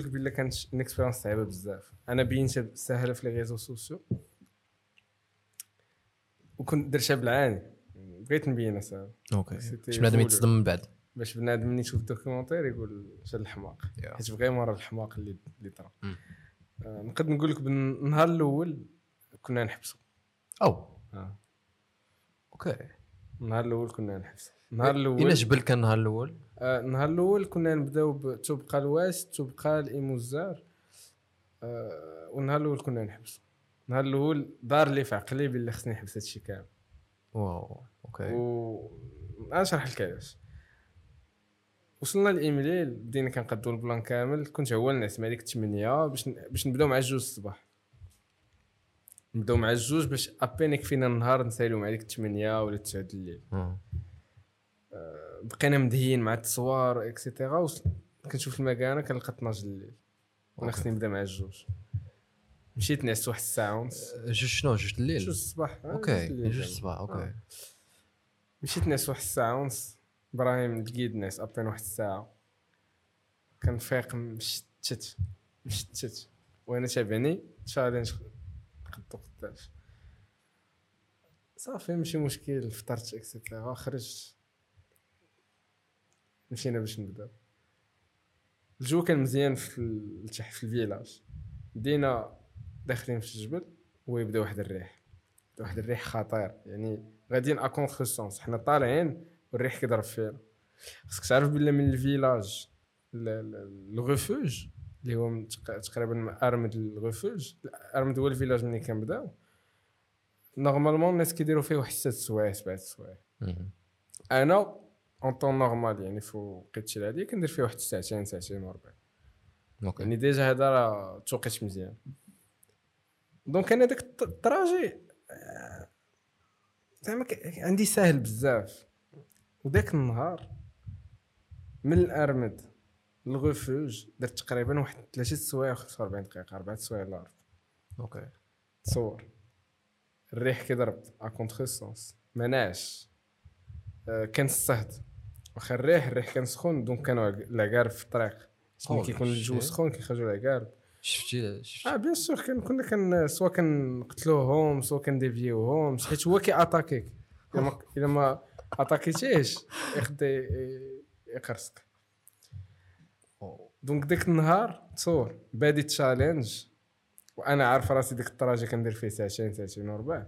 لك بلا كانت une expérience صعيبة بزاف. أنا بينتها ساهلة في les réseaux sociaux وكنت درتها بالعاني. بغيت نبينها ساهله okay. باش بنادم. يتصدم من بعد. باش بنادم ملي يشوف ال documentaire يقول شهاد الحماق. Yeah. حيت vraiment راه الحماق اللي اللي طرا. آه، نقدر نقول لك بالنهار الأول كنا نحبسوا أو. آه. okay. النهار الأول كنا نحبسوا النهار الأول جبل كان النهار الأول؟ النهار الأول كنا نبداو بتبقى الواس تبقى الإيموزار آه، والنهار الأول كنا نحبسوا النهار الأول دار لي في عقلي باللي خصني نحبس هادشي كامل. واو أوكي. و نشرح لك علاش وصلنا لايميليل بدينا كنقادو البلان كامل كنت هو الناس مع ديك الثمانية باش ن- باش نبداو مع الجوج الصباح. نبداو مع الجوج باش أبين يكفينا النهار نساليو مع ديك الثمانية ولا التسعة د الليل. آه. بقينا مدهيين مع التصوار اكسيتيرا كنشوف المكانه كنلقى 12 د الليل. وأنا. خصني نبدا مع الجوج. مشيت نعست واحد الساعة ونص جوج شنو؟ جوج الليل؟ جوج الصباح. آه، أوكي جوج كامل. الصباح أوكي. آه. مشيت ناس واحد الساعة ونص إبراهيم لقيت ناس ابين واحد الساعة. كنفيق مشتت مشتت وأنا تابعني تشالنج خدو قداش صافي ماشي مشكل فطرت et cetera خرجت. مشينا باش نبداو الجو كان مزيان في ال- تحت في ال village. بدينا داخلين في الجبل ويبدأ واحد الريح. واحد الريح خطير. يعني غاديين à contre-sens حنا طالعين والريح كيضرب فينا. خصك تعرف بلي من ال village ال refuge اللي هو تقريبا أرمد الغوفوج ارمد هو ال village ملي كنبداو. normalement الناس كيديروا فيه واحد ست سوايع سبعة سوايع. أنا en temps normal يعني في وقيت العادي كندير فيه واحد ساعتين ساعتين وربع. okay. يعني déjà هذا راه توقيت مزيان. donc أنا داك ال trajet آه، زعما عندي ساهل بزاف. وداك النهار من الأرمد للغوفوج درت تقريبا واحد ثلاثة سوايع و 45 دقيقة أربعة سوايع لا أربعة okay. تصور. الريح كيضرب à contre sens مناش كان الصهد. واخا الريح الريح كان سخون donc كانوا العقارب في الطريق. ملي كيكون الجو. سخون كيخرجوا العقارب. شفتي شفتي. آه bien sûr كان كنا كان سوا كنقتلوهم سوا كنديفيوهم حيت هو كي اتاكيك إلا ما إلا ما اتاكيتيش ياخد ي- يقرصك. donc ديك النهار تصور بادي challenge وأنا عارف راسي ديك ال trajet كندير فيه ساعتين ساعتين وربع.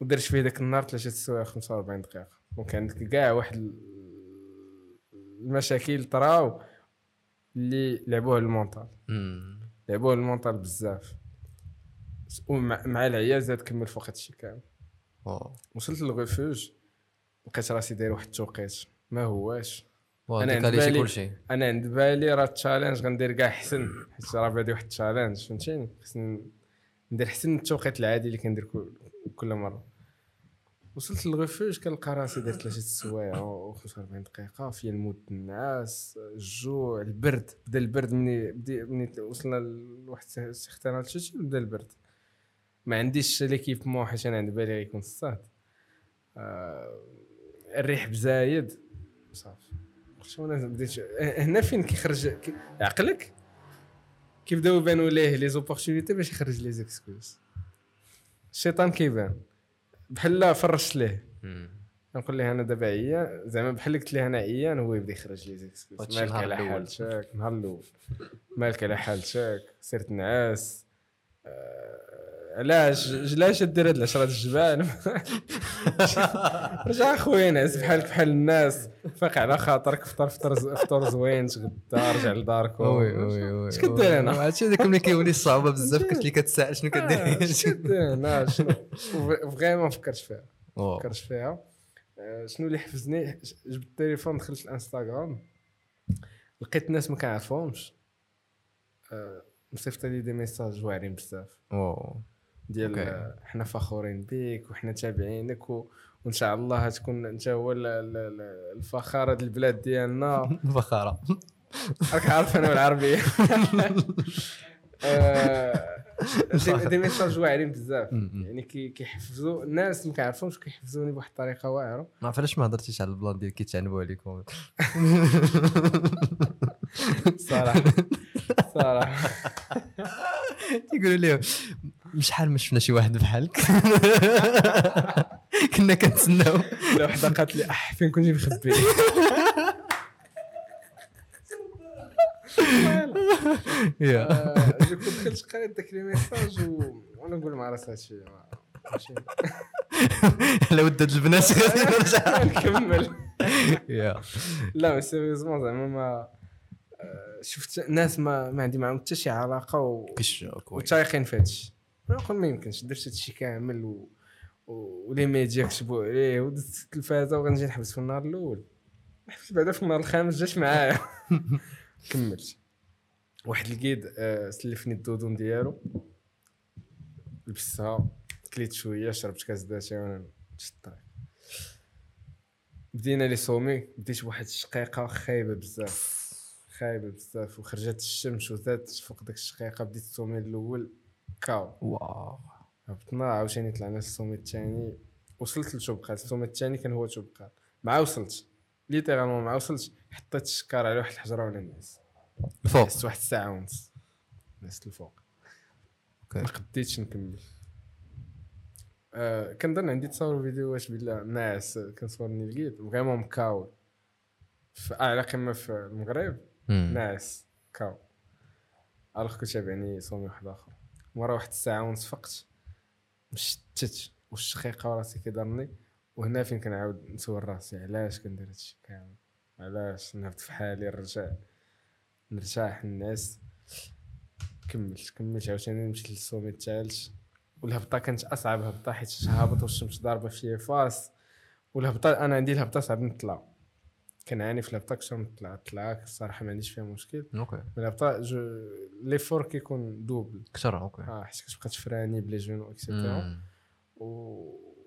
ودرت فيه داك النهار ثلاثة سوايع 45 دقيقة. donc عندك كاع واحد ال- المشاكل طراو اللي لعبوها ال mental مم. لعبوه ال mental بزاف. ومع مع العيال زاد كمل فوق هادشي كامل. وصلت للغوفوج لقيت راسي داير واحد التوقيت. ما هواش. décalé تي عند بالي- كلشي. أنا عند بالي راه ال challenge غندير كاع حسن. حيت راه بادي واحد ال challenge فهمتيني؟ خصني ندير حسن التوقيت العادي اللي كندير كل, مرة. وصلت للغوفوج كنلقى راسي درت ثلاثة سوايع و 45 دقيقة. فيا الموت النعاس الجوع البرد. بدا البرد مني بدي مني وصلنا لواحد certaine altitude بدا البرد. ما عنديش l'équipement حيت أنا عند بالي غيكون الصهد آه الريح بزايد. صافي. قلت وأنا بديت هنا فين كيخرج كي- عقلك؟ كيبداو يبانوا ليه les opportunités باش يخرج les excuses. الشيطان كيبان. بحال لا فرشت ليه. نقول ليه أنا دابا عيان زعما بحال قلت ليه أنا عيان هو يبدا يخرج les excuses. مالك على. حالتك النهار الأول. مالك على حالتك سير تنعس. آه، علاش علاش دير هاد العشرة د الجبال رجع اخويا نعس بحالك بحال الناس. فاق على خاطرك فطر فطر فطور زوين تغدا رجع لدارك oui oui oui اش كدير هنا؟ هادشي هذاك ملي كيولي الصعوبه بزاف كتولي كتسائل شنو آه، كدير؟ اش كدير؟ هنا شنو؟ vraiment فكرت فيها. فكرت فيها. آه، شنو اللي حفزني؟ جبت التليفون دخلت الانستغرام. لقيت ناس ما كنعرفهمش. آه، مصيفط لي des messages واعرين بزاف. ديال. آه، حنا فخورين بك وحنا تابعينك و... وإن شاء الله تكون أنت هو ال- ال- ال- الفخارة ديال البلاد ديالنا. فخاره راك عارف أنا بالعربية. آه، des- messages واعرين بزاف. يعني كي- كيحفزوا الناس ما كيعرفوش كيحفزوني بواحد الطريقة واعرة. ما عرف علاش ما هضرتيش على ال plan ديال كيتعنبوا عليكم. صراحة. صراحة. تيقولوا ليه شحال ما شفنا شي واحد بحالك كنا كنتسناو. لا وحدة قالت لي أح فين كنتي مخبي؟ يا. آه، جو كنت دخلت قريت داك لي ميساج وأنا نقول مع راسي هادشي على وداد البنات. غادي نرجع نكمل. يا. لا بس sérieusement زعما ما آه، شفت ناس ما ما عندي معاهم حتى شي علاقة و... وتايقين في هادشي. ما يمكنش درت هادشي كامل و... و les médias كتبوا عليه ودزت التلفازة وغنجي نحبس في النهار الأول. حبست بعدا في النهار الخامس جات معايا. كملت. واحد ال guide آه، سلفني ال doudoune ديالو. لبستها كليت شوية شربت كاس داتاي وأنا الطريق. بدينا les sommets بديت بواحد الشقيقة خايبة بزاف. خايبة بزاف وخرجت الشمس وزادت فوق داك الشقيقة بديت ال sommet الأول. KO. واو. هبطنا عاوتاني طلعنا ال sommet الثاني وصلت لتوبقال ال sommet الثاني كان هو توبقال مع وصلت littéralement مع وصلت حطيت الشكار على واحد الحجرة وأنا نعس الفوق. نعست واحد الساعة ونص. نعست الفوق okay. ما قديتش نكمل. آه كنظن عندي تصاور فيديوهات بالله ناس كنصورني لقيت vraiment مكاول في اعلى قمة في المغرب. ناعس KO. alors كنت تابعني sommet واحد آخر. مرة واحد الساعة ونص فقت مشتت والشقيقة وراسي كيضرني وهنا فين كنعاود نسول راسي علاش كندير هادشي كامل؟ علاش نهبط في حالي نرجع نرتاح الناس. كملت كملت عاوتاني مشيت لل sommet الثالث. والهبطة كانت أصعب هبطة حيت هابط والشمس ضاربة فيا face. والهبطة أنا عندي الهبطة صعب نطلع. كنعاني في الهبطة أكثر من الطلعة الطلعة الصراحة ما عنديش فيها مشكل. okay. الهبطة جو l'effort كيكون double كثر okay آه حيت كتبقى تفراني ب les genoux et cetera. و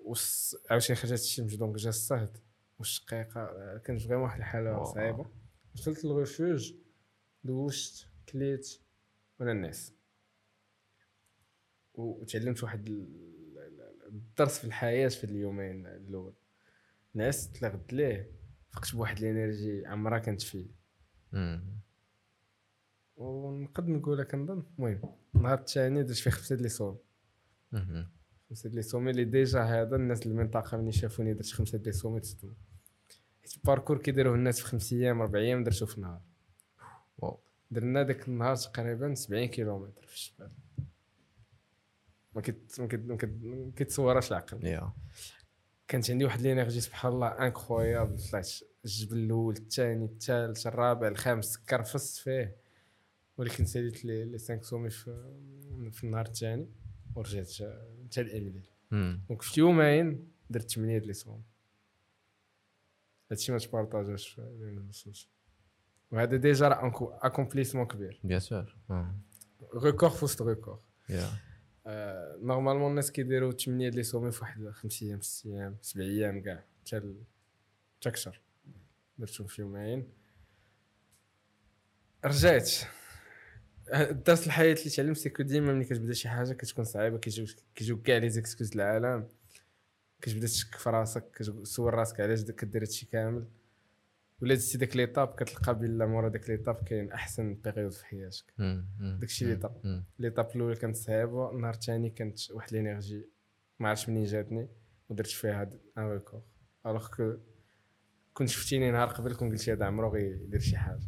وس- عاوتاني خرجت الشمس donc جا الصهد والشقيقة آه، كانت vraiment واحد الحالة واو. صعيبة وصلت للغوفوج دوشت كليت وأنا ناعس وتعلمت واحد ال- ال- الدرس في الحياة في اليومين الأول نعست تلغت ليه فقت بواحد ال énergie عمرها كانت فيه. ونقد نقولها كنظن المهم النهار الثاني درت فيه خمسة les sommets مم. خمسة les sommets اللي déjà هاد الناس المنطقة ملي شافوني درت خمسة les sommets تصدموا حيت ال parcours كيديروه الناس في خمس أيام أربع أيام درتو في نهار واو. درنا داك النهار تقريبا 70 كيلومتر في الجبال ما ما كيت ما كيت- ما كيتصورش العقل. كانت عندي واحد l'énergie سبحان الله incroyable طلعت الجبل الأول الثاني الثالث الرابع الخامس كرفست فيه. ولكن ساليت les les 5 sommets في في النهار الثاني ورجعت حتى لإمليل مم. donc في يومين درت 8 les sommets هادشي ما تبارطاجاش بين النصوص وهذا déjà راه accomplissement كبير. bien sûr. record في وسط record normalement الناس كيديروا 8 les sommets في واحد 5 أيام 6 أيام 7 أيام كاع حتى حتى أكثر. درتهم في يومين. رجعت. الدرس الحياة اللي تعلمت c'est que ديما ملي كتبدا شي حاجة كتكون صعيبة كيجيو كيجيو كاع les excuses د العالم كتبدا تشك في راسك كتسول راسك علاش كدير هادشي كامل ولا دزتي داك l'étape كتلقى بلا مورا داك l'étape كاين أحسن période في حياتك. داكشي. مم. l'étape الاولى كانت صعيبة النهار الثاني كانت واحد l'énergie ما عرفتش منين جاتني ودرت فيها هاد un record alors que كنت شفتيني نهار قبل كون قلتي هذا عمرو غيدير شي حاجة